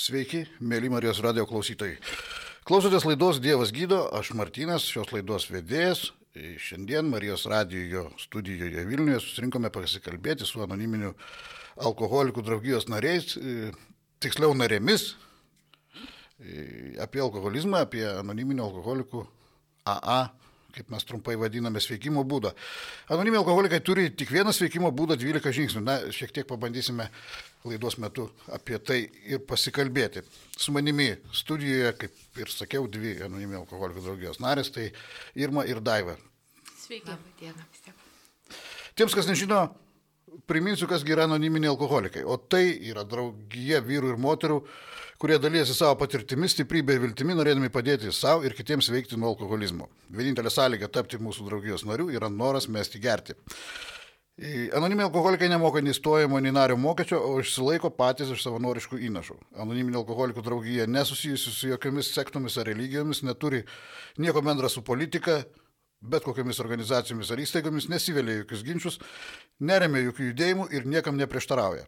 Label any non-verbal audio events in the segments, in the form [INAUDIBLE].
Sveiki, mėly Marijos radio klausytojai. Klausotės laidos Dievas gydo, aš Martynas, šios laidos vedėjas. Šiandien Marijos radijo studijoje Vilniuje susirinkome pasikalbėti su anoniminiu alkoholikų draugijos nariais, tiksliau narėmis, apie alkoholizmą, apie anoniminių alkoholikų AA kaip mes trumpai vadiname, sveikimo būdą. Anoniminiai alkoholikai turi tik vieną sveikimo būdą 12 žingsnių. Na, šiek tiek pabandysime laidos metu apie tai ir pasikalbėti. Su manimi studijoje, kaip ir sakiau, dvi anoniminiai alkoholikų draugijos narės, tai Irma ir Daiva. Sveiki. Diena. Tiems, kas nežino, priminsiu, kas yra anoniminiai alkoholikai. O tai yra draugija vyrų ir moterų, kurie dalyjasi savo patirtimi, stiprybė ir viltimi, norėdami padėti savo ir kitiems veikti nuo alkoholizmo. Vienintelė sąlyga tapti mūsų draugijos narių yra noras mesti gerti. Anoniminiai alkoholikai nemoka nei stojimo, nei nario mokesčio, o išsilaiko patys iš savanoriškų įnašų. Anoniminė alkoholikų draugija nesusijusi su jokiamis sektomis ar religijomis, neturi nieko bendra su politika, bet kokiamis organizacijomis ar įstaigomis, nesivelia jokius ginčius, neremia jokių judėjimų ir niekam neprieštarauja.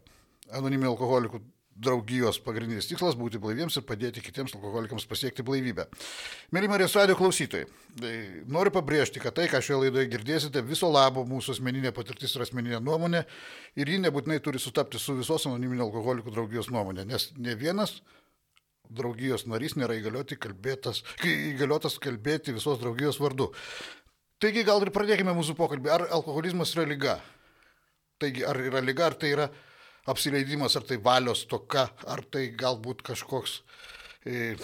Anoniminių alkoholikų draugijos pagrindinis tikslas - būti blaiviems ir padėti kitiems alkoholikams pasiekti blaivybę. Mėly Marijos radio klausytojai, tai noriu pabrėžti, kad tai, ką šioje laidoje girdėsite, viso labo mūsų asmeninė patirtis ir asmeninė nuomonė ir ji nebūtinai turi sutapti su visos anoniminio alkoholikų draugijos nuomonė, nes ne vienas draugijos narys nėra įgaliotas kalbėti visos draugijos vardu. Taigi gal ir pradėkime mūsų pokalbį. Ar alkoholizmas yra lyga? Taigi, ar yra lyga, ar tai yra apsileidimas, ar tai valios toka, ar tai galbūt kažkoks e,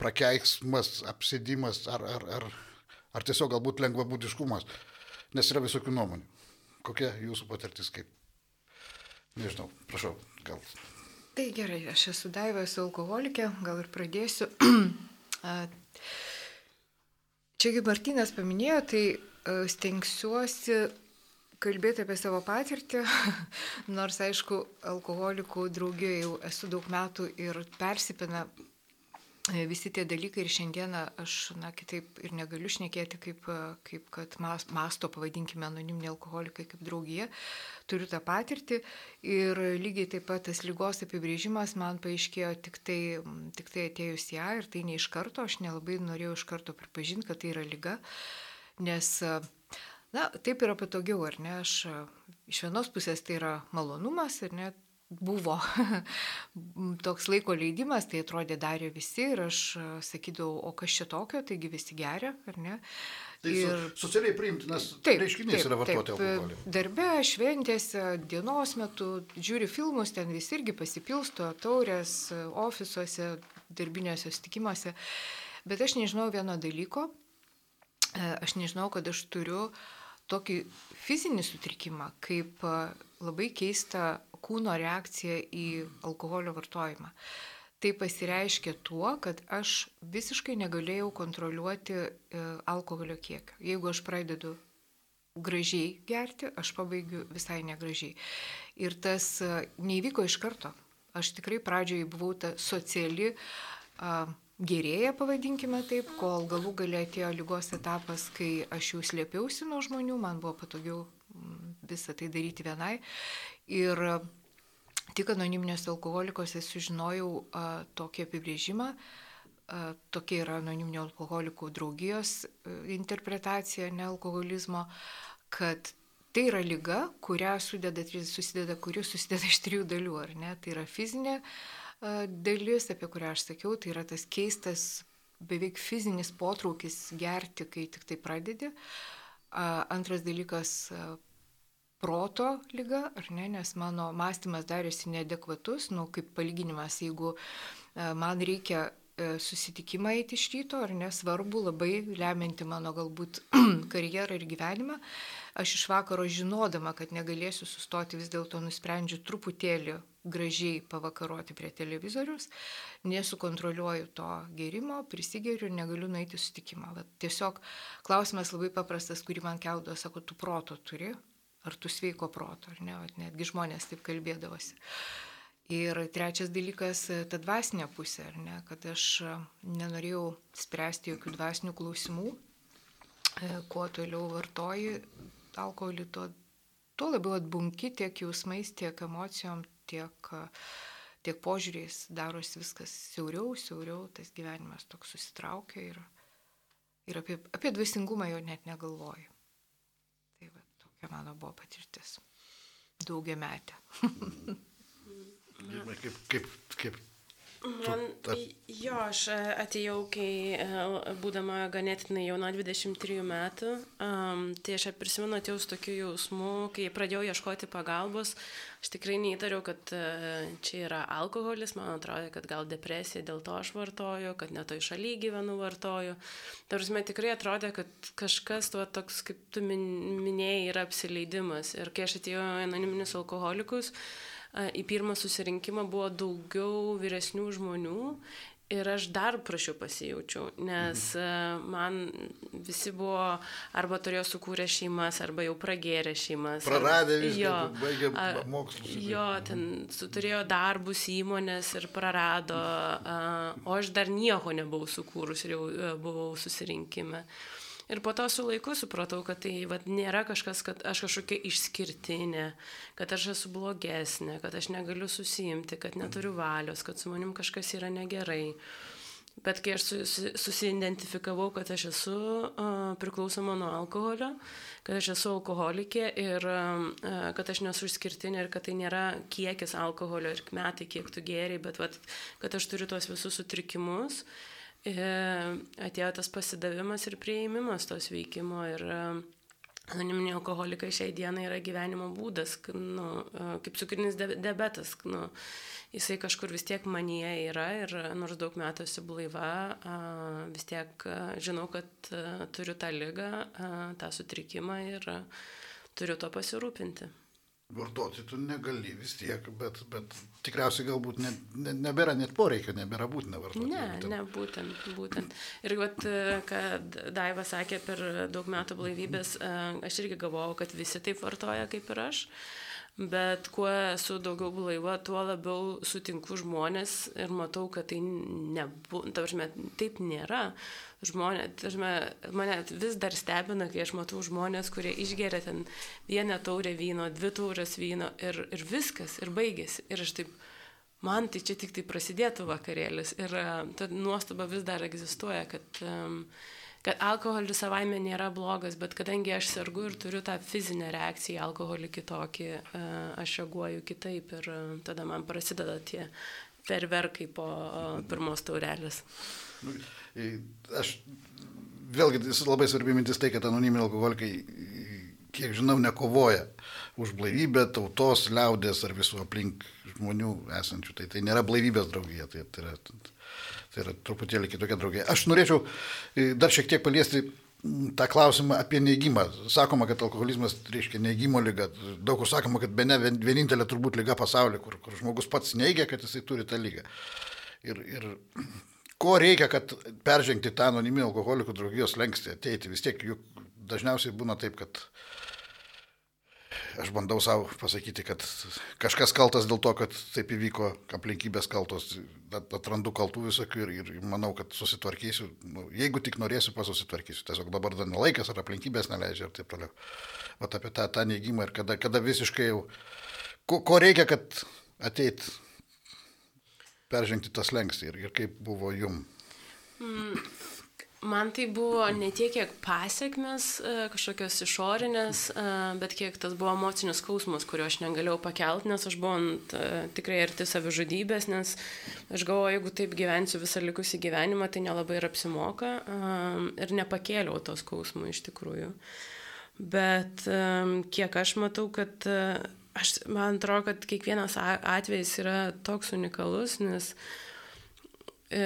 prakeiksmas, apsėdimas, ar, ar, ar, ar tiesiog galbūt lengvabūdiškumas, nes yra visokių nuomonių. Kokia jūsų patirtis kaip? Nežinau, prašau, gal. Tai gerai, aš esu Daiva, esu alkoholikė, gal ir pradėsiu. [CLEARS THROAT] Čia kaip Martinas paminėjo, tai stengsiuosi kalbėti apie savo patirtį, [LAUGHS] nors aišku, alkoholikų draugijoje jau esu daug metų ir persipina e, visi tie dalykai ir šiandieną aš, na, kitaip ir negaliu šnekėti, kaip, kaip kad mas, masto, pavadinkime, anoniminiai alkoholikai kaip draugija, turiu tą patirtį. Ir lygiai taip pat tas lygos apibrėžimas man paaiškėjo tik tai, tik tai atėjus ją ir tai ne iš karto, aš nelabai norėjau iš karto pripažinti, kad tai yra lyga, nes uh, Na, taip yra patogiau, ar ne? Aš iš vienos pusės tai yra malonumas, ar ne? Buvo [LAUGHS] toks laiko leidimas, tai atrodė darė visi ir aš sakydavau, o kas čia tokio, taigi visi geria, ar ne? Tai ir socialiai priimtinas taip, reiškinys taip, yra vartoti alkoholį. Darbe, šventėse, dienos metu, žiūri filmus, ten visi irgi pasipilsto, taurės, ofisuose, darbinėse stikimuose. Bet aš nežinau vieno dalyko, aš nežinau, kad aš turiu uh, tokį fizinį sutrikimą, kaip labai keista kūno reakcija į alkoholio vartojimą. Tai pasireiškia tuo, kad aš visiškai negalėjau kontroliuoti e, alkoholio kiekio. Jeigu aš pradedu gražiai gerti, aš pabaigiu visai negražiai. Ir tas neįvyko iš karto. Aš tikrai pradžioje buvau ta sociali uh, gerėja, pavadinkime taip, kol galų galia atėjo lygos etapas, kai aš jau slėpiausi nuo žmonių, man buvo patogiau mm, visą tai daryti vienai. Ir tik anoniminės alkoholikose sužinojau a, tokį apibrėžimą, a, tokia yra anoniminio alkoholikų draugijos a, interpretacija nealkoholizmo, kad tai yra lyga, kurią susideda, susideda, kuri susideda iš trijų dalių, ar ne? Tai yra fizinė, dalis, apie kurią aš sakiau, tai yra tas keistas, beveik fizinis potraukis gerti, kai tik tai pradedi. Antras dalykas proto lyga, ar ne, nes mano mąstymas darėsi neadekvatus, nu, kaip palyginimas, jeigu man reikia susitikimą eiti iš ryto, ar nesvarbu, labai lemianti mano galbūt [CLEARS THROAT] karjerą ir gyvenimą, aš iš vakaro žinodama, kad negalėsiu sustoti, vis dėlto nusprendžiu truputėlį gražiai pavakaroti prie televizorius, nesukontroliuoju to gerimo, prisigeriu ir negaliu nueiti susitikimą. Bet tiesiog klausimas labai paprastas, kurį man keldavo, sako, tu proto turi, ar tu sveiko proto, ar ne, Vat netgi žmonės taip kalbėdavosi. Ir trečias dalykas - ta dvasinė pusė, ar ne, kad aš nenorėjau spręsti jokių dvasinių klausimų, e, kuo toliau vartoji, alkoholį, tuo, tuo labiau atbunki tiek jausmais, tiek emocijom, tiek, tiek požiūrės darosi viskas siauriau, siauriau, tas gyvenimas toks susitraukia ir, ir apie, apie dvasingumą jo net negalvoju. Tai va, tokia mano buvo patirtis. Daugia metę. [LAUGHS] kaip, kaip, kaip Man, jo, aš e, atėjau, kai e, būdama ganėtinai jauna 23 metų, um, tai aš prisimenu atėjau su tokiu jausmu, kai pradėjau ieškoti pagalbos, aš tikrai neįtariau, kad uh, čia yra alkoholis, man atrodo, kad gal depresija dėl to aš vartoju, kad netoj šaly gyvenu vartoju. Tarsi tikrai atrodė, kad kažkas tuo toks, kaip tu minėjai, yra apsileidimas. Ir kai aš atėjau į anoniminius alkoholikus, uh, į pirmą susirinkimą buvo daugiau vyresnių žmonių ir aš dar prašiau pasijaučiau, nes mhm. man visi buvo arba turėjo sukūrę šeimas, arba jau pragėrę šeimas. Praradę viską, baigė mokslus. Jo, ten turėjo darbus įmonės ir prarado, o aš dar nieko nebuvau sukūrus ir jau e, buvau susirinkime. Ir po to su laiku supratau, kad tai vat, nėra kažkas, kad aš kažkokia išskirtinė, kad aš esu blogesnė, kad aš negaliu susijimti, kad neturiu valios, kad su manim kažkas yra negerai. Bet kai aš susidentifikavau, kad aš esu uh, priklausoma nuo alkoholio, kad aš esu alkoholikė ir uh, kad aš nesu išskirtinė ir kad tai nėra kiekis alkoholio ir metai, kiek tu geriai, bet vat, kad aš turiu tuos visus sutrikimus, uh, atėjo tas pasidavimas ir prieimimas tos veikimo ir e, anoniminiai alkoholikai šiai dienai yra gyvenimo būdas, nu, e, kaip cukrinis diabetas. Nu, jisai kažkur vis tiek manyje yra ir nors daug metų esu blaiva, vis tiek žinau, kad turiu tą lygą, tą sutrikimą ir turiu to pasirūpinti vartoti tu negali vis tiek, bet, bet tikriausiai galbūt ne, ne, nebėra net poreikio, nebėra būtina vartoti. Ne, būtent. ne, būtent, būtent. Ir vat, kad Daiva sakė per daug metų blaivybės, aš irgi galvojau, kad visi taip vartoja kaip ir aš. Bet kuo esu daugiau blaiva, tuo labiau sutinku žmonės ir matau, kad tai tavrame, taip nėra. Žmonės, tavrame, mane vis dar stebina, kai aš matau žmonės, kurie išgeria ten vieną taurę vyno, dvi taurės vyno ir, ir viskas, ir baigėsi. Ir aš taip, man tai čia tik tai prasidėtų vakarėlis. Ir ta nuostaba vis dar egzistuoja, kad kad alkoholis savaime nėra blogas, bet kadangi aš sergu ir turiu tą fizinę reakciją į alkoholį kitokį, e, aš reaguoju kitaip ir e, tada man prasideda tie ferverkai po pirmos taurelės. Nu, aš vėlgi labai svarbi mintis tai, kad anoniminiai alkoholikai, kiek žinau, nekovoja už blaivybę tautos, liaudės ar visų aplink žmonių esančių. Tai, tai nėra blaivybės draugija, tai, tai yra Tai yra truputėlį kitokia draugė. Aš norėčiau dar šiek tiek paliesti tą klausimą apie neigimą. Sakoma, kad alkoholizmas reiškia neigimo lyga. Daug kur sakoma, kad be ne vienintelė turbūt lyga pasaulyje, kur, kur žmogus pats neigia, kad jisai turi tą lygą. Ir, ir ko reikia, kad peržengti tą anoniminį alkoholikų draugijos lengstį, ateiti. Vis tiek juk dažniausiai būna taip, kad aš bandau savo pasakyti, kad kažkas kaltas dėl to, kad taip įvyko, aplinkybės kaltos, atrandu kaltų visokių ir, ir manau, kad susitvarkysiu. Nu, jeigu tik norėsiu, pasusitvarkysiu. Tiesiog dabar dar nelaikas ar aplinkybės neleidžia ir taip toliau. Vat apie tą, tą neigimą ir kada, kada visiškai jau, ko, ko reikia, kad ateit, peržengti tas lengsti ir, ir kaip buvo jum. Mm. Man tai buvo ne tiek, kiek pasiekmes e, kažkokios išorinės, e, bet kiek tas buvo emocinis skausmas, kurio aš negalėjau pakelti, nes aš buvau ant, e, tikrai arti savižudybės, nes aš galvoju, jeigu taip gyvensiu visą likusį gyvenimą, tai nelabai ir apsimoka ir nepakėliau tos skausmų iš tikrųjų. Bet kiek aš matau, kad aš, man atrodo, kad kiekvienas atvejis yra toks unikalus, nes E,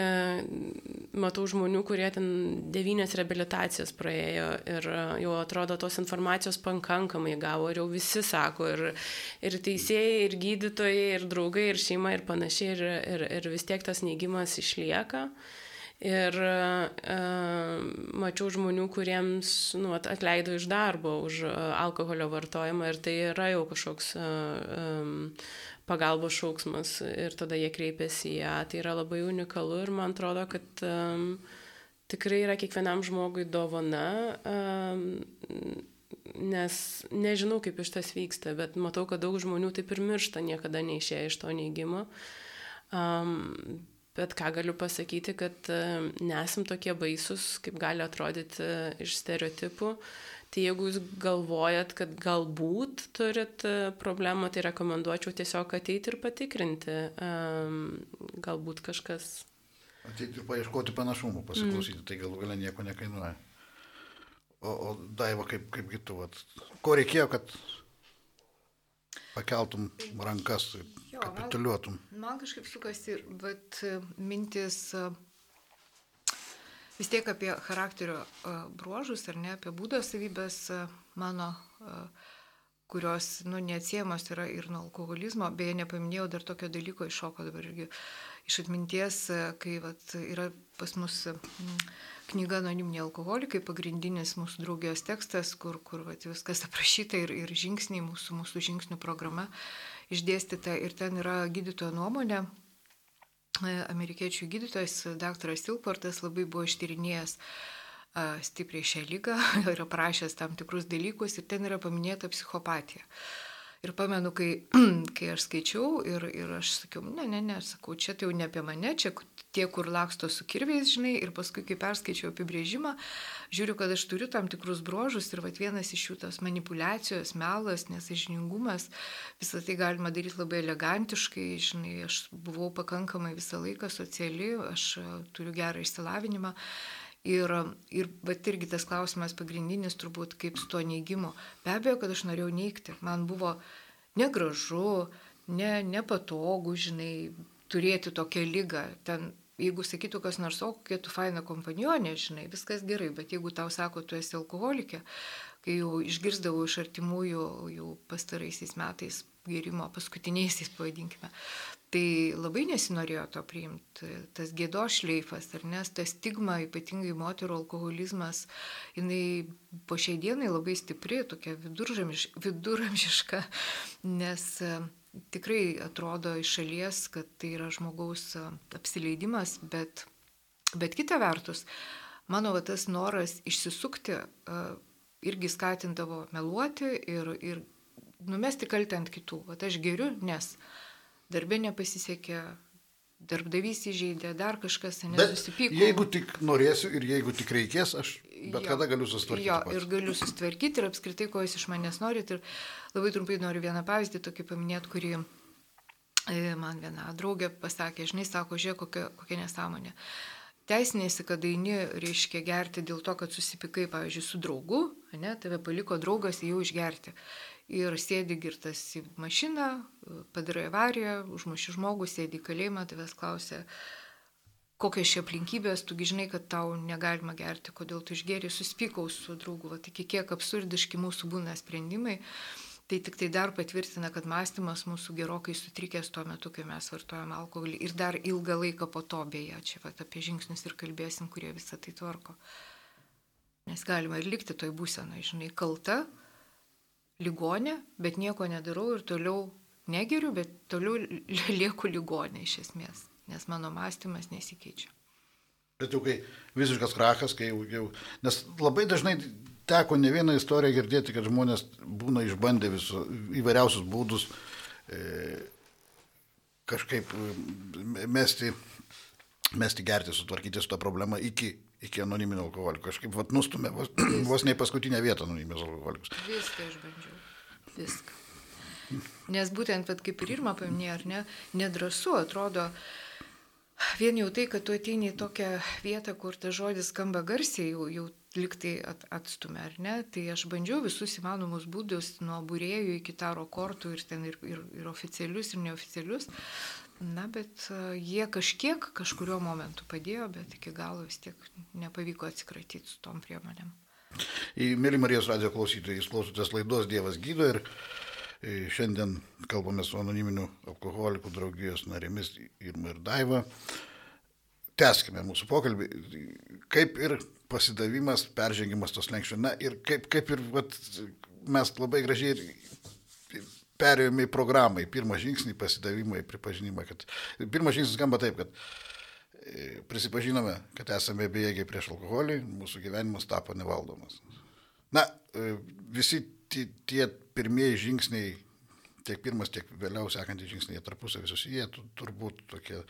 matau žmonių, kurie ten devynės reabilitacijas praėjo ir e, jau atrodo tos informacijos pakankamai gavo ir jau visi sako, ir, ir teisėjai, ir gydytojai, ir draugai, ir šeima, ir panašiai, ir, ir, ir vis tiek tas neigimas išlieka. Ir uh, mačiau žmonių, kuriems nu, atleido iš darbo už uh, alkoholio vartojimą ir tai yra jau kažkoks uh, um, pagalbos šauksmas ir tada jie kreipiasi į ją. Tai yra labai unikalu ir man atrodo, kad um, tikrai yra kiekvienam žmogui dovana, um, nes nežinau, kaip iš tas vyksta, bet matau, kad daug žmonių taip ir miršta, niekada neišėję iš to neigimo. Um, bet ką galiu pasakyti, kad uh, nesam tokie baisus, kaip gali atrodyti uh, iš stereotipų. Tai jeigu jūs galvojat, kad galbūt turit uh, problemą, tai rekomenduočiau tiesiog ateiti ir patikrinti. Galbūt kažkas. Ateiti ir paieškoti panašumų, pasiklausyti, mm. tai galų galę nieko nekainuoja. O, o Daiva, kaip, kaipgi tu, vat, ko reikėjo, kad pakeltum rankas, jo, kapituliuotum? Man, man kažkaip sukasi, bet mintis vis tiek apie charakterio bruožus ar ne, apie būdo savybės mano, kurios, nu, neatsiejamos yra ir nuo alkoholizmo. Beje, nepaminėjau dar tokio dalyko iššoko dabar irgi iš atminties, kai vat, yra pas mus knyga Anoniminiai alkoholikai, pagrindinis mūsų draugijos tekstas, kur, kur vat, viskas aprašyta ir, ir žingsniai, mūsų, mūsų žingsnių programa išdėstyta. Ir ten yra gydytojo nuomonė. Amerikiečių gydytojas dr. Silportas labai buvo ištyrinėjęs stipriai šią lygą ir aprašęs tam tikrus dalykus ir ten yra paminėta psichopatija. Ir pamenu, kai, [CLEARS THROAT] kai aš skaičiau ir, ir aš sakiau, ne, ne, ne, sakau, čia tai jau ne apie mane, čia tie, kur laksto su kirviais, žinai, ir paskui, kai perskaičiau apibrėžimą, žiūriu, kad aš turiu tam tikrus bruožus ir vat, vienas iš jų tos manipulacijos, melas, nesažiningumas, visą tai galima daryti labai elegantiškai, žinai, aš buvau pakankamai visą laiką sociali, aš turiu gerą išsilavinimą. Ir, ir bet irgi tas klausimas pagrindinis turbūt kaip su tuo neigimu. Be abejo, kad aš norėjau neigti. Man buvo negražu, ne, nepatogu, žinai, turėti tokią lygą. Ten, jeigu sakytų kas nors, o kokia tu faina kompanionė, žinai, viskas gerai, bet jeigu tau sako, tu esi alkoholikė, kai jau išgirdavau iš artimųjų jau pastaraisiais metais gėrimo, paskutiniaisiais pavadinkime, Tai labai nesinorėjo to priimti. Tas gėdo šleifas, ar nes ta stigma, ypatingai moterų alkoholizmas, jinai po šiai dienai labai stipri, tokia viduramžiš, viduramžiška, nes e, tikrai atrodo iš šalies, kad tai yra žmogaus e, apsileidimas, bet, bet kita vertus, mano va, tas noras išsisukti e, irgi skatindavo meluoti ir, ir numesti kaltę ant kitų. Vat aš geriu, nes darbė nepasisekė, darbdavys įžeidė, dar kažkas nesusipyko. Jeigu tik norėsiu ir jeigu tik reikės, aš bet jo, kada galiu susitvarkyti. Jo, pats. ir galiu susitvarkyti ir apskritai, ko jūs iš manęs norit. Ir labai trumpai noriu vieną pavyzdį tokį paminėti, kurį e, man viena draugė pasakė, žinai, sako, žiūrėk, kokia, kokia nesąmonė. Teisinėsi, kad eini, reiškia gerti dėl to, kad susipykai, pavyzdžiui, su draugu, ne, tave paliko draugas jau išgerti ir sėdi girtas į mašiną, padarai avariją, užmuši žmogų, sėdi į kalėjimą, tavęs klausia, kokios šie aplinkybės, tugi žinai, kad tau negalima gerti, kodėl tu išgeri, suspykau su draugu, va, tik kiek absurdiški mūsų būna sprendimai. Tai tik tai dar patvirtina, kad mąstymas mūsų gerokai sutrikęs tuo metu, kai mes vartojam alkoholį ir dar ilgą laiką po to, beje, čia va, apie žingsnius ir kalbėsim, kurie visą tai tvarko. Nes galima ir likti toj būsenoje, žinai, kalta, ligonė, bet nieko nedarau ir toliau negeriu, bet toliau lieku ligonė iš esmės, nes mano mąstymas nesikeičia. Bet jau kai visiškas krachas, kai jau, jau, nes labai dažnai teko ne vieną istoriją girdėti, kad žmonės būna išbandę visu, įvairiausius būdus e, kažkaip mesti, mesti gerti, sutvarkyti su tą problemą iki iki anoniminio alkoholiko. Kažkaip vat, nustumė vos, [CLEARS THROAT] vos ne paskutinę vietą anoniminės alkoholikus. Viską išbandžiau. Viską. Nes būtent, vat, kaip ir Irma paminėjo, ar ne, nedrasu atrodo, vien jau tai, kad tu ateini į tokią vietą, kur tas žodis skamba garsiai, jau, jau liktai at, atstumia, ar ne, tai aš bandžiau visus įmanomus būdus, nuo būrėjų iki taro kortų ir ten ir, ir, ir oficialius, ir neoficialius, Na, bet e, jie kažkiek kažkurio momentu padėjo, bet iki galo vis tiek nepavyko atsikratyti su tom priemonėm. Mėly Marijos radio klausytojai, jūs klausotės laidos Dievas gydo ir e, šiandien kalbame su anoniminiu alkoholikų draugijos narėmis Irma ir Daiva. Teskime mūsų pokalbį. Kaip ir pasidavimas, peržengimas tos lenkščio. Na ir kaip, kaip ir vat, mes labai gražiai perėjome į programą, į pirmą žingsnį, pasidavimą, į pripažinimą. Kad, pirmas žingsnis skamba taip, kad e, prisipažinome, kad esame bejėgiai prieš alkoholį, mūsų gyvenimas tapo nevaldomas. Na, e, visi tie pirmieji žingsniai tiek pirmas, tiek vėliau sekantys žingsniai tarpusavį susiję, turbūt tokie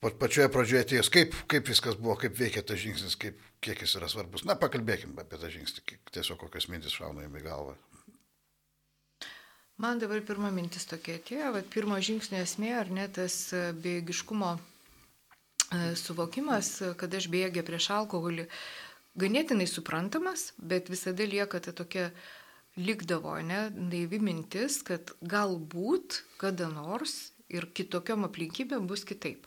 pa, pačioje pradžioje atėjus, kaip, kaip viskas buvo, kaip veikia tas žingsnis, kaip, kiek jis yra svarbus. Na, pakalbėkime apie tą žingsnį, tiesiog kokios mintis šauna į galvą. Man dabar pirma mintis tokia atėjo, va, pirmo žingsnio esmė, ar ne tas bėgiškumo suvokimas, kad aš bėgė prieš alkoholį, ganėtinai suprantamas, bet visada lieka ta tokia likdavo, ne, naivi mintis, kad galbūt kada nors ir kitokiom aplinkybėm bus kitaip.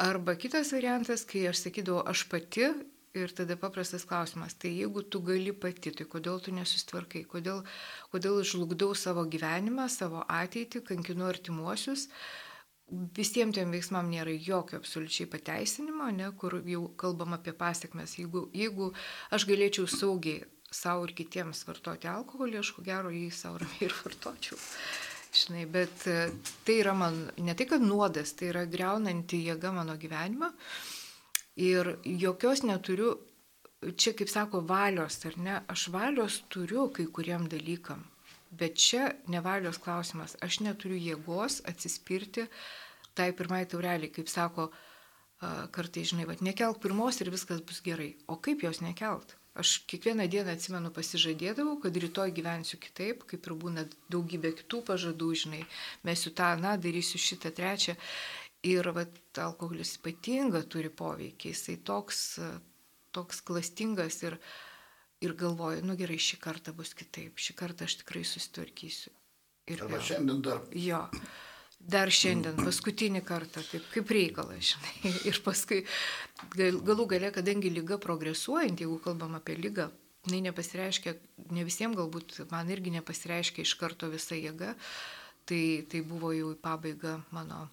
Arba kitas variantas, kai aš sakydavau, aš pati ir tada paprastas klausimas, tai jeigu tu gali pati, tai kodėl tu nesustvarkai, kodėl, kodėl žlugdau savo gyvenimą, savo ateitį, kankinu artimuosius, visiems tiem veiksmam nėra jokio absoliučiai pateisinimo, ne, kur jau kalbam apie pasiekmes. Jeigu, jeigu aš galėčiau saugiai savo ir kitiems vartoti alkoholį, aš ko gero jį savo ramiai ir vartočiau. Žinai, bet e, tai yra man ne tai, kad nuodas, tai yra greunanti jėga mano gyvenimą. Ir jokios neturiu, čia kaip sako, valios, ar ne, aš valios turiu kai kuriem dalykam. Bet čia nevalios klausimas, aš neturiu jėgos atsispirti tai pirmai taureliai, kaip sako, kartai, žinai, va, nekelk pirmos ir viskas bus gerai. O kaip jos nekelt? Aš kiekvieną dieną atsimenu pasižadėdavau, kad rytoj gyvensiu kitaip, kaip ir būna daugybė kitų pažadų, žinai, mesiu tą, na, darysiu šitą trečią. Ir va, alkoholis ypatinga turi poveikį, jisai toks, toks klastingas ir, ir galvoju, nu gerai, šį kartą bus kitaip, šį kartą aš tikrai susitvarkysiu. Ir Arba vėl. šiandien dar. Jo, dar šiandien, paskutinį kartą, taip kaip reikalas, žinai. [LAUGHS] Ir paskui gal, galų gale, kadangi lyga progresuojant, jeigu kalbam apie lygą, jinai nepasireiškia, ne visiems galbūt man irgi nepasireiškia iš karto visa jėga, tai, tai buvo jau į pabaigą mano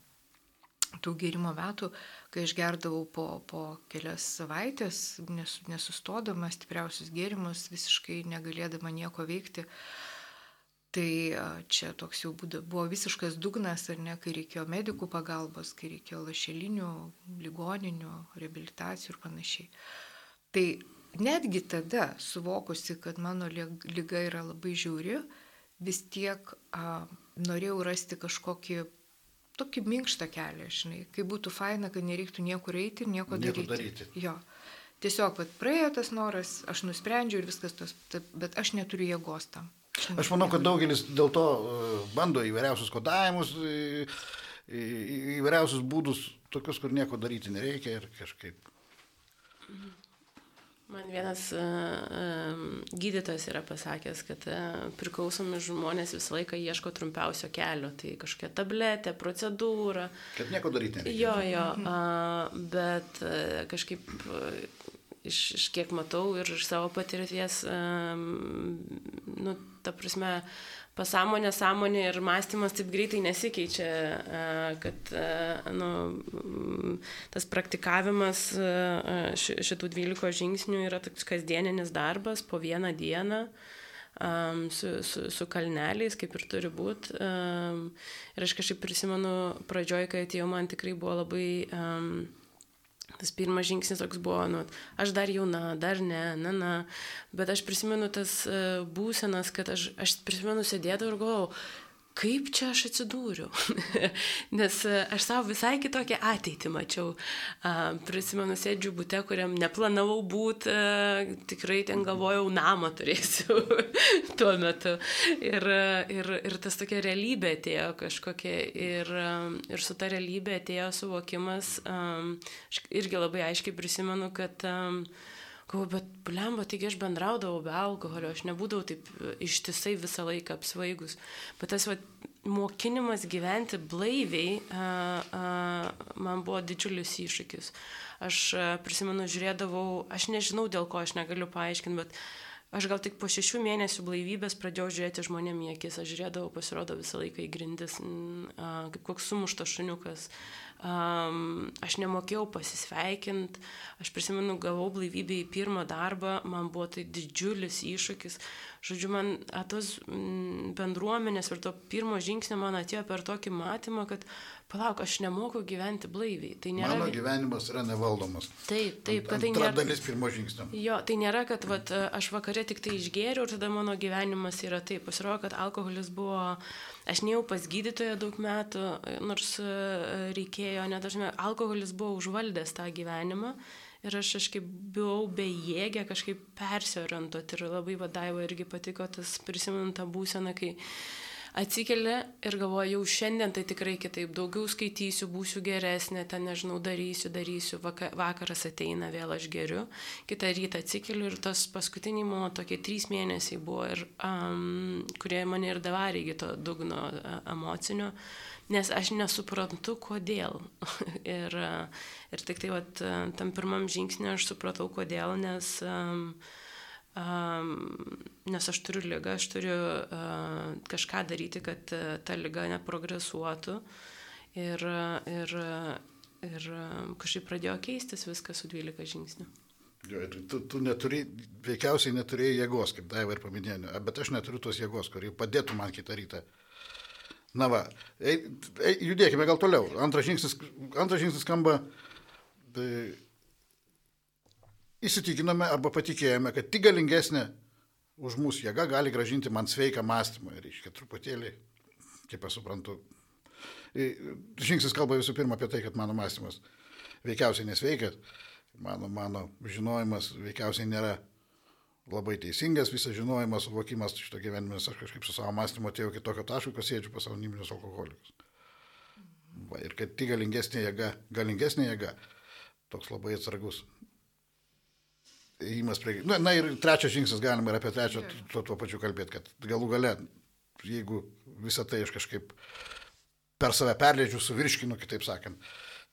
tų gėrimo metų, kai aš gerdavau po, po kelias savaitės, nes, nesustodama stipriausius gėrimus, visiškai negalėdama nieko veikti. Tai čia toks jau būda, buvo visiškas dugnas, ar ne, kai reikėjo medikų pagalbos, kai reikėjo lašelinių, ligoninių, rehabilitacijų ir panašiai. Tai netgi tada, suvokusi, kad mano lyga yra labai žiauri, vis tiek a, norėjau rasti kažkokį tokį minkštą kelią, žinai, kai būtų faina, kad nereiktų niekur eiti ir nieko, nieko daryti. daryti. Jo. Tiesiog, bet praėjo tas noras, aš nusprendžiau ir viskas tas, bet aš neturiu jėgos tam. Aš, aš manau, kad daugelis dėl to e, bando įvairiausius kodavimus, įvairiausius būdus, tokius, kur nieko daryti nereikia ir kažkaip. Mhm. Man vienas uh, gydytojas yra pasakęs, kad uh, priklausomi žmonės visą laiką ieško trumpiausio kelio. Tai kažkokia tabletė, procedūra. Kad nieko daryti nereikia. Jo, jo, uh, bet uh, kažkaip uh, iš, iš kiek matau ir iš savo patirties, um, nu, ta prasme, pasąmonė, sąmonė ir mąstymas taip greitai nesikeičia, kad nu, tas praktikavimas šitų 12 žingsnių yra toks kasdieninis darbas po vieną dieną. Su, su, su kalneliais, kaip ir turi būti. Ir aš kažkaip prisimenu pradžioj, kai atėjau, man tikrai buvo labai um, tas pirmas žingsnis toks buvo, nu, aš dar jauna, dar ne, na, na, bet aš prisimenu tas uh, būsenas, kad aš, aš prisimenu sėdėdavau ir galvojau, kaip čia aš atsidūriau. [LAUGHS] Nes e, aš savo visai kitokią ateitį mačiau. Prisimenu, sėdžiu būte, kuriam neplanavau būti, e, tikrai ten galvojau, namą turėsiu [LAUGHS] tuo metu. Ir, ir, ir tas tokia realybė atėjo kažkokia. Ir, ir su ta realybė atėjo suvokimas. Aš irgi labai aiškiai prisimenu, kad Galvoju, bet blemba, taigi aš bendraudavau be alkoholio, aš nebūdavau taip e, ištisai visą laiką apsvaigus. Bet tas va, mokinimas gyventi blaiviai a, a, man buvo didžiulis iššūkis. Aš a, prisimenu, žiūrėdavau, aš nežinau dėl ko, aš negaliu paaiškinti, bet aš gal tik po šešių mėnesių blaivybės pradėjau žiūrėti žmonėm į akis, aš žiūrėdavau, pasirodo visą laiką į grindis, kaip koks sumuštas šuniukas. Aš nemokėjau pasisveikinti, aš prisimenu, gavau blaivybę į pirmą darbą, man buvo tai didžiulis iššūkis. Žodžiu, man tos bendruomenės ir to pirmo žingsnio man atėjo per tokį matymą, kad palauk, aš nemoku gyventi blaiviai. Tai nėra... Mano gyvenimas yra nevaldomas. Taip, taip, kad tai nėra... dalis pirmo žingsnio. Jo, tai nėra, kad vat, aš vakare tik tai išgėriau ir tada mano gyvenimas yra taip. Pasirodo, kad alkoholis buvo, aš nejau pas gydytoją daug metų, nors e, reikėjo, nedažnai, alkoholis buvo užvaldęs tą gyvenimą. Ir aš kažkaip buvau bejėgė kažkaip persiorientuoti ir labai vadaiva irgi patiko tas prisiminant tą būseną, kai atsikeli ir galvoju, jau šiandien tai tikrai kitaip, daugiau skaitysiu, būsiu geresnė, ten nežinau, darysiu, darysiu, vakaras ateina, vėl aš geriu, kitą rytą atsikeliu ir tas paskutiniai mano tokie trys mėnesiai buvo, ir, um, kurie mane ir davarė iki to dugno uh, emocinio, nes aš nesuprantu, kodėl. [LAUGHS] ir, uh, ir tik tai vat, tam pirmam žingsnė aš supratau, kodėl, nes um, Um, nes aš turiu lygą, aš turiu uh, kažką daryti, kad uh, ta lyga neprogresuotų. Ir, ir, ir kažkaip pradėjo keistis viskas su 12 žingsnių. Jo, tu, tu neturi, veikiausiai neturėjai jėgos, kaip Daiva ir paminėjo, bet aš neturiu tos jėgos, kuri padėtų man kitą rytą. Na va, ei, ei, judėkime gal toliau. Antras žingsnis, antras žingsnis skamba, tai įsitikinome arba patikėjome, kad tik galingesnė už mūsų jėga gali gražinti man sveiką mąstymą. Ir reiškia truputėlį, kaip aš suprantu, žingsnis kalba visų pirma apie tai, kad mano mąstymas veikiausiai nesveikas, mano, mano žinojimas veikiausiai nėra labai teisingas, visas žinojimas, suvokimas šito gyvenime, aš kažkaip su savo mąstymu atėjau iki tokio taško, kad sėdžiu pas anoniminius alkoholikus. Va, ir kad tik galingesnė jėga, galingesnė jėga, toks labai atsargus įimas prie... Na, na ir trečias žingsnis galima ir apie trečią tuo, tuo pačiu kalbėti, kad galų gale, jeigu visą tai aš kažkaip per save perleidžiu, suvirškinu, kitaip sakant,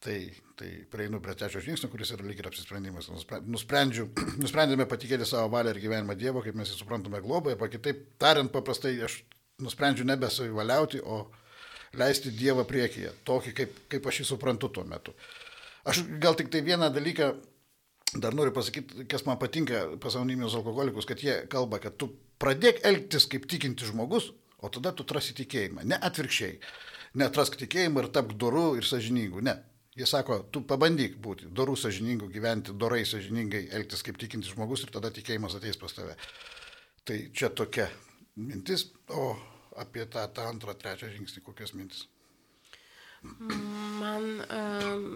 tai, tai prieinu prie trečio žingsnio, kuris yra lyg ir apsisprendimas. Nusprendžiu, [CLEARS THROAT] nusprendėme patikėti savo valią ir gyvenimą Dievo, kaip mes jį suprantame globą, arba kitaip tariant, paprastai aš nusprendžiu nebesavivaliauti, o leisti Dievą priekyje, tokį, kaip, kaip aš jį suprantu tuo metu. Aš gal tik tai vieną dalyką dar noriu pasakyti, kas man patinka pasaulinius alkoholikus, kad jie kalba, kad tu pradėk elgtis kaip tikinti žmogus, o tada tu atrasi tikėjimą. Ne atvirkščiai. Neatrask tikėjimą ir tapk doru ir sažiningu. Ne. Jie sako, tu pabandyk būti dorų sažiningu, gyventi dorai sažiningai, elgtis kaip tikinti žmogus ir tada tikėjimas ateis pas tave. Tai čia tokia mintis, o apie tą, tą antrą, trečią žingsnį kokias mintis? Man um,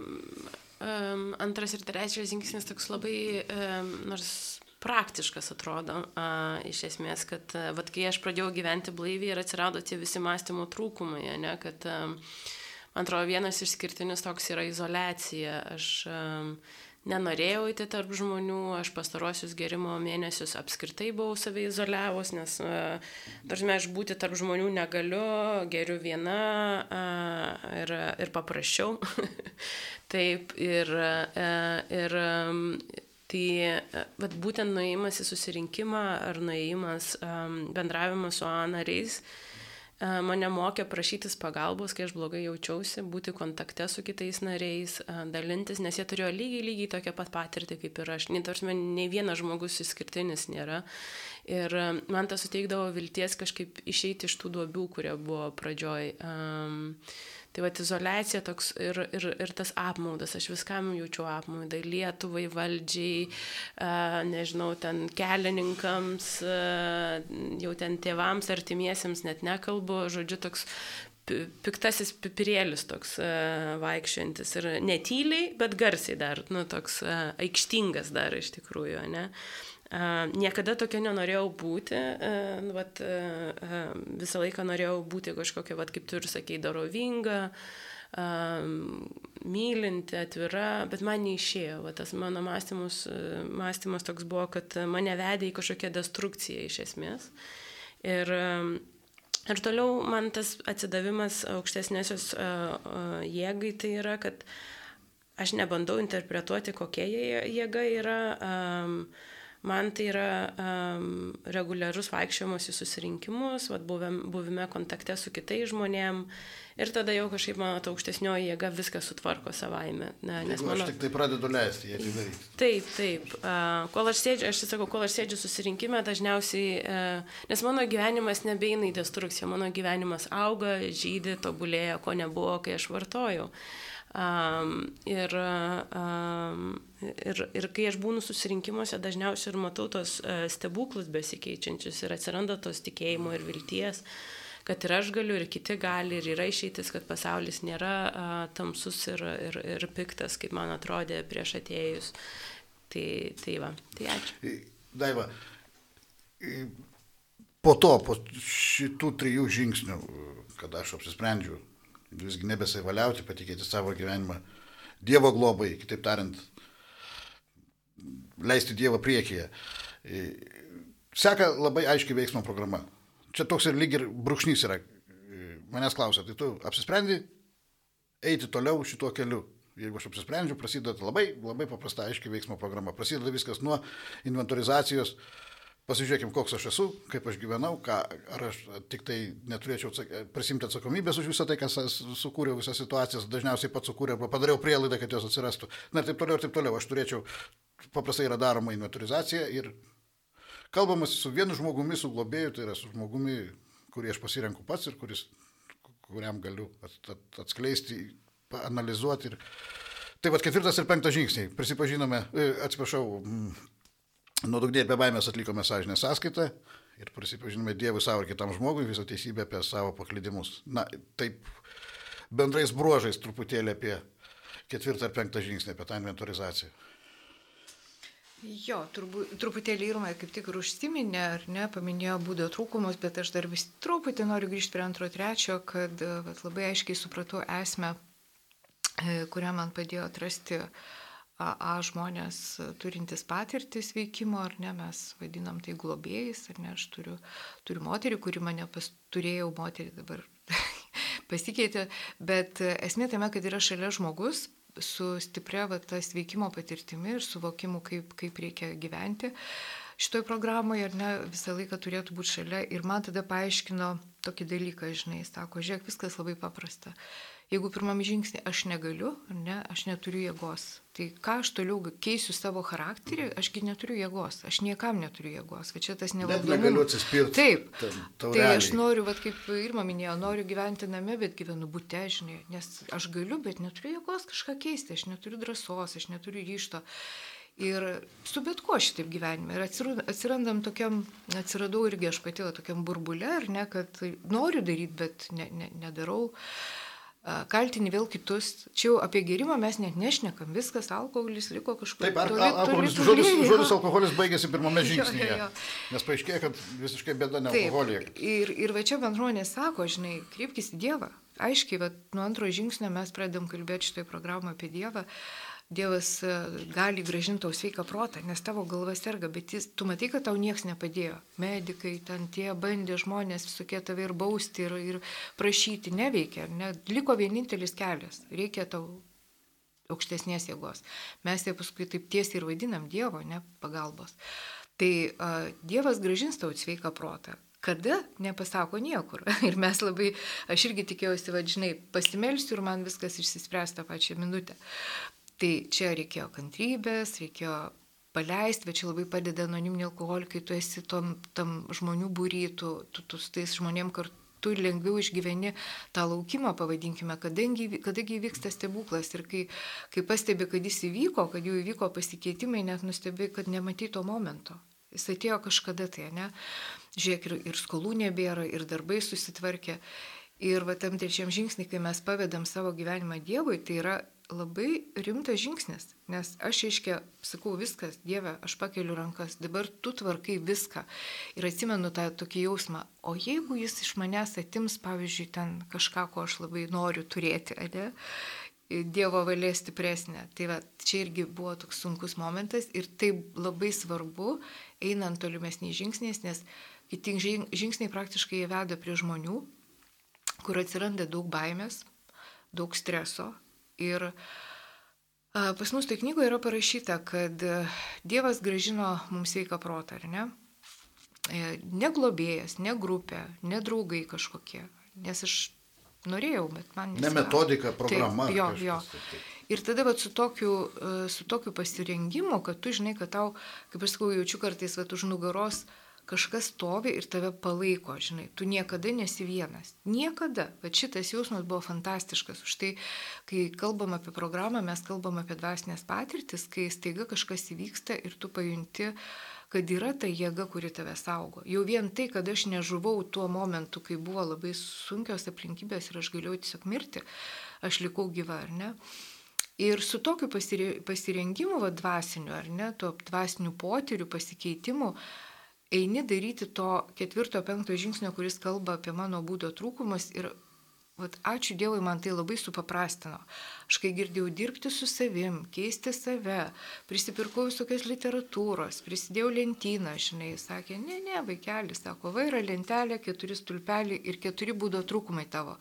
um, antras ir trečias žingsnis toks labai, um, nors praktiškas atrodo, uh, iš esmės, kad, uh, vad, kai aš pradėjau gyventi blaiviai ir atsirado tie visi mąstymo trūkumai, ne, kad, um, man atrodo, vienas išskirtinis toks yra izolacija. Aš um, nenorėjau įti tarp žmonių, aš pastarosius gerimo mėnesius apskritai buvau savai izoliavus, nes, dažnai aš būti tarp žmonių negaliu, geriu viena ir, ir paprasčiau. [LAUGHS] Taip, ir, ir tai bet būtent nuėjimas į susirinkimą ar nuėjimas bendravimas su A nariais mane mokė prašytis pagalbos, kai aš blogai jaučiausi, būti kontakte su kitais nariais, dalintis, nes jie turėjo lygiai, lygiai tokią pat patirtį kaip ir aš. Nei, nei vienas žmogus išskirtinis nėra. Ir man tas suteikdavo vilties kažkaip išeiti iš tų duobių, kurie buvo pradžioj. Um, Tai va, izolacija toks ir, ir, ir tas apmaudas, aš viskam jaučiu apmaudą, Lietuvai, valdžiai, uh, nežinau, ten kelininkams, uh, jau ten tėvams, artimiesiems net nekalbu, žodžiu, toks piktasis pipirėlis toks uh, vaikščiantis ir netyliai, bet garsiai dar, nu, toks uh, aikštingas dar iš tikrųjų, ne. Niekada tokia nenorėjau būti, nu, vat, visą laiką norėjau būti kažkokia, vat, kaip tu ir sakei, darovinga, mylinti, atvira, bet man neišėjo. Va, tas mano mąstymus, mąstymas toks buvo, kad mane vedė į kažkokią destrukciją iš esmės. Ir, ir toliau man tas atsidavimas aukštesnėsios jėgai tai yra, kad aš nebandau interpretuoti, kokia jėga yra. Um, Man tai yra um, reguliarus vaikščiojimas į susirinkimus, vat, buvim, buvime kontakte su kitais žmonėm ir tada jau kažkaip mano ta aukštesnioji jėga viską sutvarko savaime. Ne, nes mano... Aš tik tai pradedu leisti, jie tai daryti. Taip, taip. Uh, kol aš sėdžiu, aš sakau, kol aš sėdžiu susirinkime, dažniausiai, uh, nes mano gyvenimas nebeina į destrukciją, mano gyvenimas auga, žydė, tobulėja, ko nebuvo, kai aš vartojau. Um, ir, um, ir, ir kai aš būnu susirinkimuose, dažniausiai ir matau tos uh, stebuklus besikeičiančius ir atsiranda tos tikėjimo ir vilties, kad ir aš galiu, ir kiti gali, ir yra išeitis, kad pasaulis nėra uh, tamsus ir, ir, ir piktas, kaip man atrodė prieš atėjus. Tai, tai va, tai ačiū. Daiva, po to, po šitų trijų žingsnių, kada aš apsisprendžiu visgi nebesavaliauti, patikėti savo gyvenimą Dievo globai, kitaip tariant, leisti Dievą priekyje. E, seka labai aiškiai veiksmo programa. Čia toks ir lyg ir brūkšnys yra. E, manęs klausia, tai tu apsisprendi eiti toliau šituo keliu. Jeigu aš apsisprendžiu, prasideda labai, labai paprasta aiškiai veiksmo programa. Prasideda viskas nuo inventorizacijos, uh, Pasižiūrėkim, koks aš esu, kaip aš gyvenau, ką, ar aš tik tai neturėčiau prisimti atsakomybės už visą tai, kas sukūriau visas situacijas, dažniausiai pats sukūriau arba padariau prielaidą, kad jos atsirastų. Na ir taip toliau, ir taip toliau. Aš turėčiau, paprastai yra daroma inventorizacija ir kalbamas su vienu žmogumi, su globėju, tai yra su žmogumi, kurį aš pasirenku pats ir kuris, kuriam galiu at, at, atskleisti, analizuoti. Ir... Tai vad ketvirtas ir penktas žingsniai. Prisipažinome, e, atsiprašau, Nuodugniai be baimės atlikome sąžinę sąskaitą ir prisipažinome Dievui savo ir kitam žmogui visą teisybę apie savo paklydimus. Na, taip bendrais bruožais truputėlį apie ketvirtą ar penktą žingsnį, apie tą inventorizaciją. Jo, turbūt, truputėlį Irma kaip tik ir užsiminė, ar ne, paminėjo būdo trūkumus, bet aš dar vis truputį noriu grįžti prie antro, trečio, kad vat, labai aiškiai supratau esmę, e, kurią man padėjo atrasti uh, A žmonės turintys patirtis veikimo, ar ne, mes vadinam tai globėjais, ar ne, aš turiu, turiu moterį, kuri mane pas, turėjau moterį dabar [LAUGHS] pasikeitė, bet esmė tame, kad yra šalia žmogus su stipria va, tas veikimo patirtimi ir suvokimu, kaip, kaip reikia gyventi. Šitoje programoje, ar ne, visą laiką turėtų būti šalia ir man tada paaiškino tokį dalyką, žinai, sako, žiūrėk, viskas labai paprasta Jeigu pirmam žingsnį aš negaliu, ne, aš neturiu jėgos, tai ką aš toliau keisiu savo charakterį, ašgi neturiu jėgos, aš niekam neturiu jėgos, va čia tas. Net negaliu atsispirti. Taip, tai aš noriu, va, kaip Irma minėjo, noriu gyventi name, bet gyvenu būte, žinai, nes aš galiu, bet neturiu jėgos kažką keisti, aš neturiu drąsos, aš neturiu ryšto. Ir su bet kuo šitaip gyvenime. Ir atsirandam tokiam, atsiradau irgi aš pati tokiam burbulė, ar ne, kad noriu daryti, bet ne, ne, nedarau. Uh, kaltini vėl kitus. Čia jau apie gerimą mes net nešnekam, viskas, alkoholis liko kažkur. Taip, ar, toli, alkoholis, toli, žodis, toli, žodis alkoholis baigėsi pirmame žingsnyje. Jo, jo. Nes paaiškėjo, kad visiškai bėda ne alkoholija. Ir, ir va čia bendruomenė sako, žinai, kreipkis į Dievą. Aiškiai, va, nuo antro žingsnio mes pradedam kalbėti šitoje programoje apie Dievą. Dievas e, gali gražinti tau sveiką protą, nes tavo galva serga, bet jis, tu matai, kad tau niekas nepadėjo. Medikai, ten tie bandė žmonės visokie tave ir bausti, ir, ir prašyti, neveikia. Ne, liko vienintelis kelias. Reikia tau aukštesnės jėgos. Mes tai paskui taip tiesiai ir vadinam Dievo, ne pagalbos. Tai uh, Dievas gražins tau sveiką protą. Kada nepasako niekur. [LAUGHS] Ir mes labai, aš irgi tikėjausi, vadžinai, pasimelsiu ir man viskas išsispręs tą pačią minutę. Tai čia reikėjo kantrybės, reikėjo paleisti, bet čia labai padeda anoniminiai alkoholikai, tu esi tom, tam žmonių būry, tu, tu, tu su tais žmonėm kartu lengviau išgyveni tą laukimą, pavadinkime, kadangi, kadangi įvyksta stebuklas ir kai, kai pastebi, kad jis įvyko, kad jau įvyko pasikeitimai, net nustebi, kad nematai to momento. Jis atėjo kažkada tai, ne? Žiūrėk, ir, ir skolų nebėra, ir darbai susitvarkė. Ir va tam trečiam žingsnį, kai mes pavedam savo gyvenimą Dievui, tai yra labai rimtas žingsnis, nes aš iškia, sakau, viskas, Dieve, aš pakeliu rankas, dabar tu tvarkai viską. Ir atsimenu tą tokį jausmą, o jeigu jis iš manęs atims, pavyzdžiui, ten kažką, ko aš labai noriu turėti, ne? Dievo valia stipresnė. Tai va, čia irgi buvo toks sunkus momentas ir tai labai svarbu, einant tolimesniais žingsniais, nes kiti žingsniai praktiškai veda prie žmonių, kur atsiranda daug baimės, daug streso, Ir pas mus tai knygoje yra parašyta, kad Dievas gražino mums sveiką protą, ar ne? E, ne globėjas, ne grupė, ne draugai kažkokie. Nes aš norėjau, bet man nesakė. Ne metodika, programa. Taip, jo, jo. Ir tada vat, su, tokiu, e, su tokiu pasirengimu, kad tu žinai, kad tau, kaip aš sakau, jaučiu kartais vat, už nugaros kažkas stovi ir tave palaiko, žinai, tu niekada nesi vienas. Niekada. Bet šitas jausmas buvo fantastiškas. Už tai, kai kalbam apie programą, mes kalbam apie dvasinės patirtis, kai staiga kažkas įvyksta ir tu pajunti, kad yra ta jėga, kuri tave saugo. Jau vien tai, kad aš nežuvau tuo momentu, kai buvo labai sunkios aplinkybės ir aš galėjau tiesiog mirti, aš likau gyva, ar ne? Ir su tokiu pasirengimu, va, dvasiniu, ar ne, tuo dvasiniu potyriu, pasikeitimu, eini daryti to ketvirto, penkto žingsnio, kuris kalba apie mano būdo trūkumus ir Vat, ačiū Dievui, man tai labai supaprastino. Aš kai girdėjau dirbti su savim, keisti save, prisipirkau visokios literatūros, prisidėjau lentyną, žinai, sakė, ne, ne, vaikelis, sako, va yra lentelė, keturi stulpeliai ir keturi būdo trūkumai tavo.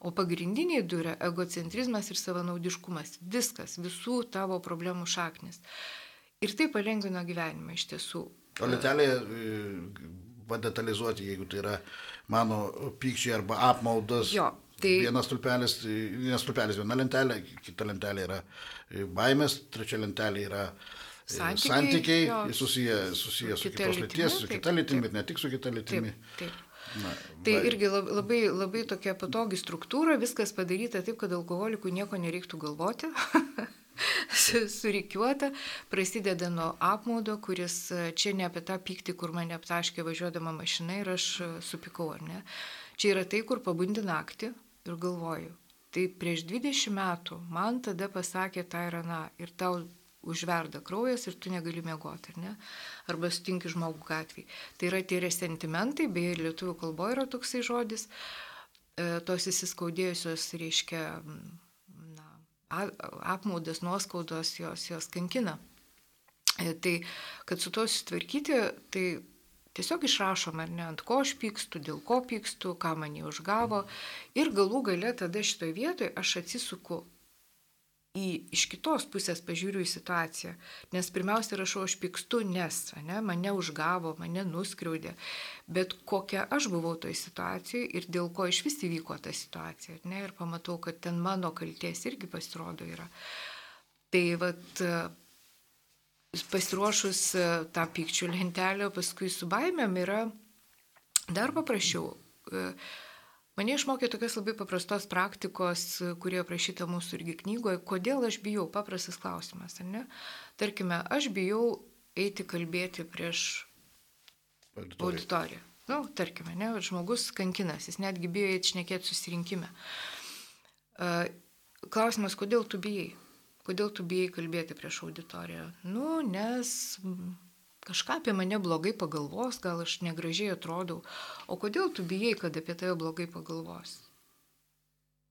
O pagrindiniai du yra egocentrizmas ir savanaudiškumas. Viskas, visų tavo problemų šaknis. Ir tai palengvino gyvenimą iš tiesų. O lentelėje padetalizuoti, jeigu tai yra mano pykčiai arba apmaudas. Jo, tai... Vienas stulpelis, vienas stulpelis, viena lentelė, kita lentelė yra baimės, trečia lentelė yra santykiai, santykiai jo, susiję, susiję su kitos lyties, su kita lytimi, bet ne tik su kita lytimi. Taip, taip. Na, tai va. irgi labai, labai tokia patogi struktūra, viskas padaryta taip, kad alkoholikui nieko nereiktų galvoti. [LAUGHS] [LAUGHS] surikiuota, prasideda nuo apmaudo, kuris e, čia ne apie tą pyktį, kur mane aptaškė važiuodama mašina ir aš e, supikau, ar ne. Čia yra tai, kur pabundi naktį ir galvoju. Tai prieš 20 metų man tada pasakė tą ir aną ir tau užverda kraujas ir tu negali miegoti, ar ne? Arba sutinki žmogų gatvį. Tai yra tie resentimentai, beje, lietuvių kalboje yra toksai žodis, e, tos įsiskaudėjusios, reiškia, apmaudas, nuoskaudos jos, jos kankina. E, tai, kad su tuo susitvarkyti, tai tiesiog išrašom, ar ne, ant ko aš pykstu, dėl ko pykstu, ką man jį užgavo. Ir galų gale tada šitoje vietoje aš atsisuku į, iš kitos pusės pažiūriu į situaciją. Nes pirmiausia rašau, aš pykstu, nes ne, mane užgavo, mane nuskriaudė. Bet kokia aš buvau toj situacijoje ir dėl ko iš vis įvyko ta situacija. Ne, ir pamatau, kad ten mano kalties irgi pasirodo yra. Tai vad pasiruošus e, tą pykčių lentelę, paskui su baimėm yra dar paprasčiau. Mane išmokė tokios labai paprastos praktikos, kurie aprašyta mūsų irgi knygoje, kodėl aš bijau, paprastas klausimas, ar ne? Tarkime, aš bijau eiti kalbėti prieš auditoriją. auditoriją. Na, nu, tarkime, ne, žmogus kankinas, jis netgi bijo eiti šnekėti susirinkime. Klausimas, kodėl tu bijai? Kodėl tu bijai kalbėti prieš auditoriją? Nu, nes kažką apie mane blogai pagalvos, gal aš negražiai atrodau. O kodėl tu bijai, kad apie tave blogai pagalvos?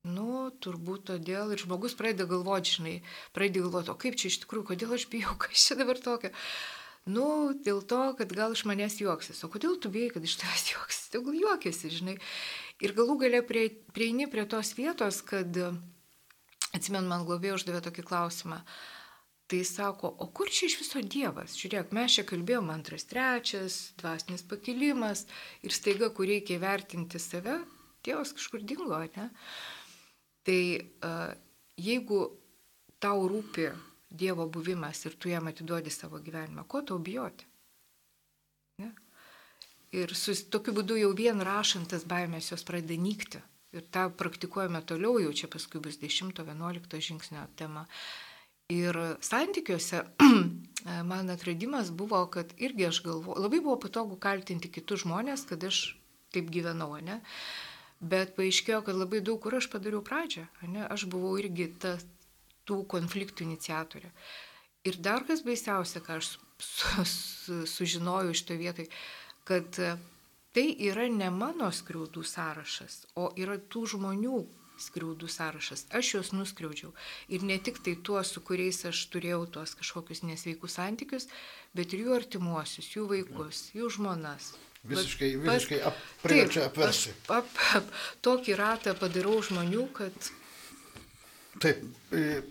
Nu, turbūt todėl ir žmogus pradeda galvoti, žinai, pradeda galvoti, o kaip čia iš tikrųjų, kodėl aš bijau, [LAUGHS] kas čia dabar tokio. Nu, dėl to, kad gal iš manęs juoksis. O kodėl tu bijai, kad iš tavęs [LAUGHS] juoksis? Tegul juokiasi, žinai. Ir galų gale prie, prieini prie tos vietos, kad, atsimenu, man globėjai uždavė tokį klausimą. Uh, Tai sako, o kur čia iš viso Dievas? Žiūrėk, mes čia kalbėjome antras, trečias, dvasinis pakilimas ir staiga, kur reikia vertinti save, Dievas kažkur dingo, ne? Tai jeigu tau rūpi Dievo buvimas ir tu jam atiduodi savo gyvenimą, ko tau bijoti? Ne? Ir su tokiu būdu jau vien rašantas baimės jos pradeda nykti. Ir tą praktikuojame toliau, jau čia paskui bus 10-11 žingsnio tema. Ir santykiuose [CLEARS THROAT] man atradimas buvo, kad irgi aš galvoju, labai buvo patogu kaltinti kitus žmonės, kad aš taip gyvenau, ne? Bet paaiškėjo, kad labai daug kur aš padariau pradžią, ne? Aš buvau irgi ta, tų konfliktų iniciatorė. Ir dar kas baisiausia, ką aš su, su, sužinojau iš to vietai, kad tai yra ne mano skriaudų sąrašas, o yra tų žmonių, skriaudų sąrašas. Aš juos nuskriaudžiau. Ir ne tik tai tuos, su kuriais aš turėjau tuos kažkokius nesveikus santykius, bet ir jų artimuosius, jų vaikus, jų žmonas. Visiškai, visiškai ap, priverčia apversti. Ap, ap, tokį ratą padarau žmonių, kad... Taip, e,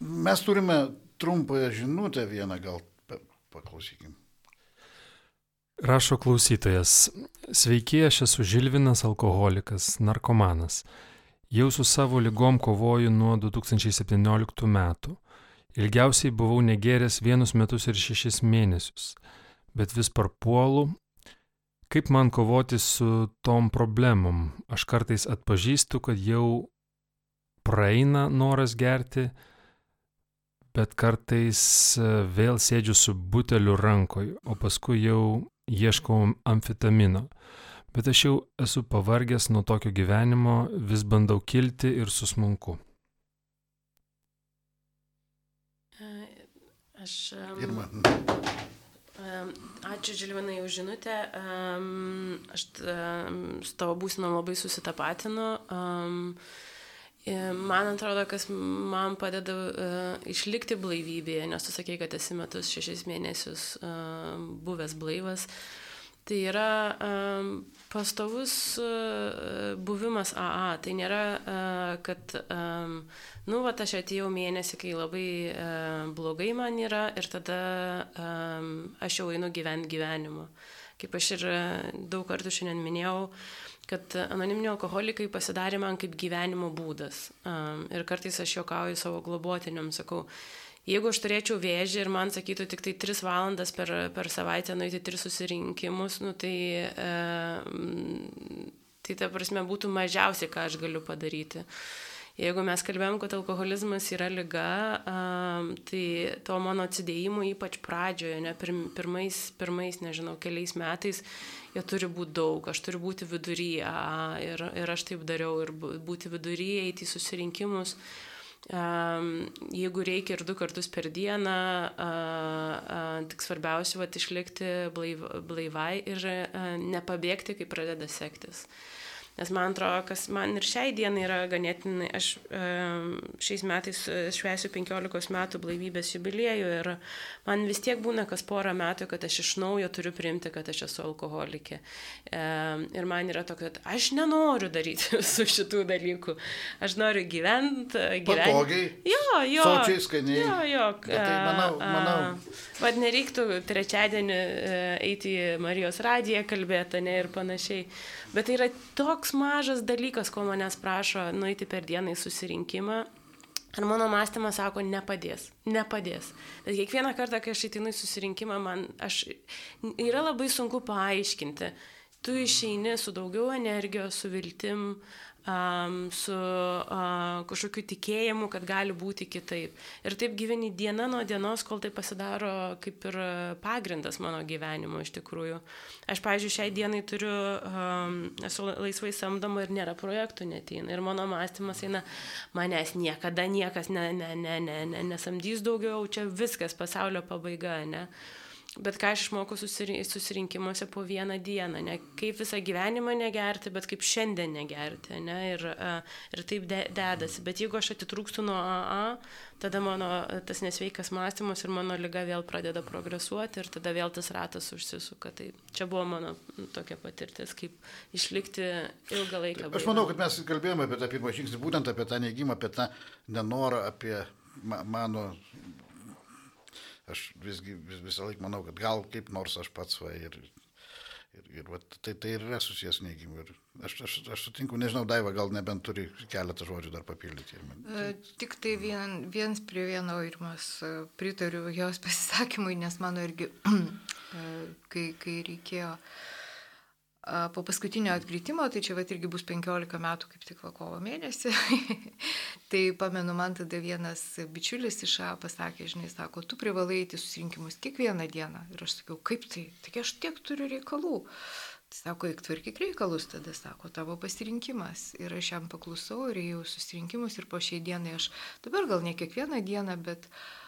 mes turime trumpąją žinutę vieną, gal paklausykim. Rašo klausytojas. Sveiki, aš esu Žilvinas, alkoholikas, narkomanas. Jau su savo lygom kovoju nuo 2017 metų. Ilgiausiai buvau negeręs vienus metus ir šešis mėnesius. bet vis parpuolu. Kaip man kovoti su tom problemom? Aš kartais atpažįstu, kad jau praeina noras gerti, bet kartais e, vėl sėdžiu su buteliu rankoje, o paskui jau ieškau amfetamino. Bet aš jau esu pavargęs nuo tokio gyvenimo, vis bandau kilti ir susmunku. Aš. Um, Irma. Um, ačiū Žilvinai už žinutę. Um, aš um, su tavo būsinu labai susitapatinu. Um, Man atrodo, kas man padeda uh, išlikti blaivybėje, nes tu sakei, kad esi metus šešis mėnesius uh, buvęs blaivas. Tai yra um, pastovus uh, buvimas AA. Tai nėra, uh, kad, um, nu, va, aš atėjau mėnesį, kai labai uh, blogai man yra ir tada um, aš jau einu gyventi gyvenimu. Kaip aš ir daug kartų šiandien minėjau, uh, kad anoniminiai alkoholikai pasidarė man kaip gyvenimo būdas. Um, ir kartais aš juokauju savo globotiniam, sakau, jeigu aš turėčiau vėžį ir man sakytų tik tai 3 valandas per, per savaitę nueiti 3 susirinkimus, nu, tai, um, tai ta prasme būtų mažiausiai, ką aš galiu padaryti. Jeigu mes kalbėjom, kad alkoholizmas yra lyga, um, tai to mano atsidėjimo ypač pradžioje, ne pirmais, pirmais, nežinau, keliais metais, jo turi būti daug, aš turiu būti viduryje ir, ir aš taip dariau ir būti viduryje, eiti į susirinkimus. Um, jeigu reikia ir du kartus per dieną, tik svarbiausia, va, išlikti blaiv, blaivai ir uh, nepabėgti, kai pradeda sektis. Nes man atrodo, kas man ir šiai dienai yra ganėtinai, aš šiais metais e, švesiu 15 metų blaivybės jubiliejų ir man vis tiek būna kas porą metų, kad aš iš naujo turiu priimti, kad aš esu alkoholikė. Ir man yra to, kad aš nenoriu daryti [LAUGHS] visų šitų dalykų. Aš noriu gyventi. Gyventi. Patogiai. Jo, jo. Sočiai, skaniai. Jo, jo. Bet tai manau, manau. Vad nereiktų trečiadienį e, eiti į Marijos radiją kalbėti, ne ir panašiai. Bet tai yra toks mažas dalykas, ko manęs prašo nueiti per dieną į susirinkimą. Ar mano mąstymas sako, nepadės, nepadės. Bet kiekvieną kartą, kai aš ateinu į susirinkimą, man aš, yra labai sunku paaiškinti. Tu išeini su daugiau energijos, su viltim, um, su uh, kažkokiu tikėjimu, kad gali būti kitaip. Ir taip gyveni diena nuo dienos, kol tai pasidaro kaip ir pagrindas mano gyvenimo iš tikrųjų. Aš, pavyzdžiui, šiai dienai turiu, um, esu laisvai samdoma ir nėra projektų neteina. Ir mano mąstymas eina, manęs niekada niekas ne, ne, ne, ne, ne, nesamdys daugiau, čia viskas pasaulio pabaiga, ne. Bet ką aš išmokau susirinkimuose po vieną dieną, ne kaip visą gyvenimą negerti, bet kaip šiandien negerti, ne, ir, ir taip de, dedasi. Bet jeigu aš atitrūkstu nuo AA, tada mano tas nesveikas mąstymas ir mano lyga vėl pradeda progresuoti ir tada vėl tas ratas užsisuka. Tai čia buvo mano tokia patirtis, kaip išlikti ilgą laiką. Aš manau, kad mes kalbėjome apie tą pirmą žingsnį, būtent apie tą neigimą, apie tą nenorą, apie mano aš visgi vis, visą laiką manau, kad gal kaip nors aš pats va ir... Ir, ir va, tai, tai ir yra susijęs neigimu. Ir aš, aš, aš sutinku, nežinau, Daiva gal nebent turi keletą žodžių dar papildyti. Man... E, tik tai vien, viens prie vieno ir mes pritariu jos [LAUGHS] pasisakymui, nes mano irgi, [CLEARS THROAT] e, kai, kai reikėjo uh, Po paskutinio atkritimo, tai čia va irgi bus 15 metų, kaip tik va kovo mėnesį, [LAUGHS] tai pamenu, man tada vienas bičiulis iš A pasakė, žinai, sako, tu privalai eiti susirinkimus kiekvieną dieną. Ir aš sakiau, kaip tai? Tik aš tiek turiu reikalų. Tai sako, eik tvarkyk reikalus, tada sako, tavo pasirinkimas. Ir aš jam paklusau ir ėjau susirinkimus ir po šiai dienai aš dabar gal ne kiekvieną dieną, bet uh,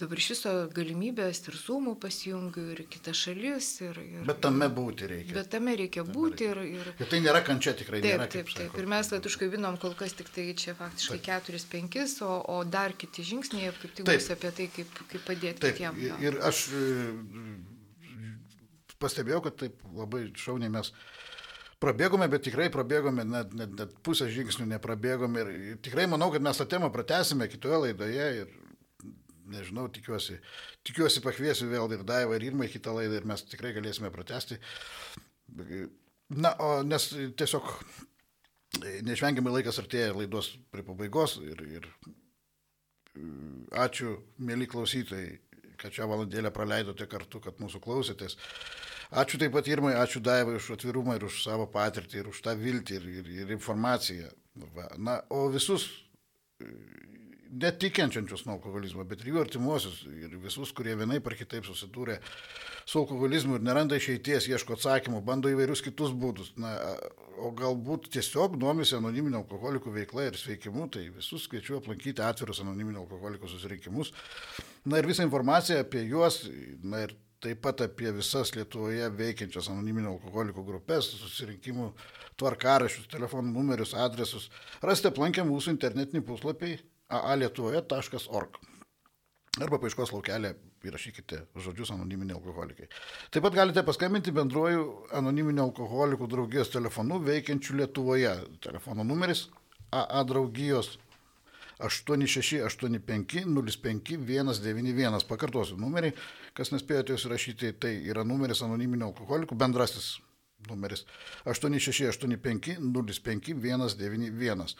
dabar iš viso galimybės ir Zoomų pasijungiu, ir kitas šalis. Ir, ir, bet tame būti reikia. Bet tame reikia būti. Ir, ir... ir tai nėra kančia tikrai. Taip, nėra, taip, taip. Ir mes užkabinom kol kas tik tai čia faktiškai 4-5, o, o dar kiti žingsniai, kaip tik bus apie tai, kaip, kaip padėti taip, kitiem. Ja. Ir aš e, pastebėjau, kad taip labai šauniai mes prabėgome, bet tikrai prabėgome, net, net, net pusę žingsnių neprabėgome ir tikrai manau, kad mes tą temą pratęsime kitoje laidoje ir nežinau, tikiuosi, tikiuosi pakviesiu vėl ir Daivą, ir Irmą į kitą laidą ir mes tikrai galėsime pratesti. Na, o nes tiesiog neišvengiamai laikas artėja laidos prie pabaigos ir, ir ačiū, mėly klausytojai, kad čia valandėlę praleidote kartu, kad mūsų klausėtės. Ačiū taip pat Irmai, ačiū Daivai už atvirumą ir už savo patirtį, ir už tą viltį, ir, ir, ir informaciją. Va. Na, o visus netikinčiančius nuo alkoholizmo, bet ir jų artimuosius, ir visus, kurie vienai par kitaip susidūrė su alkoholizmu ir neranda išeities, ieško atsakymų, bando įvairius kitus būdus. Na, o galbūt tiesiog domisi anoniminio alkoholikų veikla ir sveikimu, tai visus kviečiu aplankyti atvirus anoniminio alkoholikų susirinkimus. Na ir visą informaciją apie juos, na ir taip pat apie visas Lietuvoje veikiančias anoniminio alkoholikų grupės, susirinkimų tvarkarašius, telefonų numerius, adresus rasite aplankę mūsų internetinį puslapį aalietuvoje.org. Arba paaiškos laukelė įrašykite žodžius anoniminiai alkoholikai. Taip pat galite paskambinti bendruoju anoniminio alkoholikų draugijos telefonu veikiančiu Lietuvoje. Telefono numeris AA draugijos 8685-05-191. Pakartosiu numerį, kas nespėjote jūs rašyti, tai yra numeris anoniminio alkoholikų, bendrasis numeris 8685-05-191.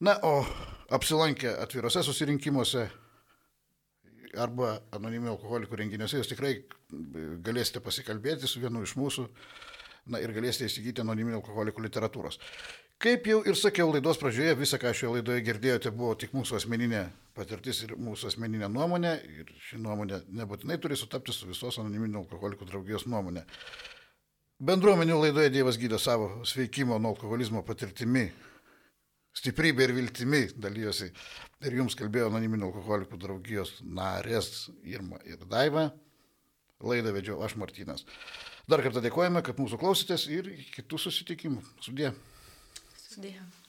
Na, o apsilankę atvirose susirinkimuose arba anoniminių alkoholikų renginiuose, jūs tikrai galėsite pasikalbėti su vienu iš mūsų na, ir galėsite įsigyti anoniminių alkoholikų literatūros. Kaip jau ir sakiau laidos pradžioje, visą, ką šioje laidoje girdėjote, buvo tik mūsų asmeninė patirtis ir mūsų asmeninė nuomonė. Ir ši nuomonė nebūtinai turi sutapti su visos anoniminių alkoholikų draugijos nuomonė. Bendruomenių laidoje Dievas gydo savo sveikimo nuo alkoholizmo patirtimi, stiprybė ir viltimi dalyjosi. Ir jums kalbėjo anoniminių alkoholikų draugijos narės Irma ir Daiva. Laidą vedžiau aš Martynas. Dar kartą dėkojame, kad mūsų klausytės ir kitų susitikimų. Sudė. Sudėjau.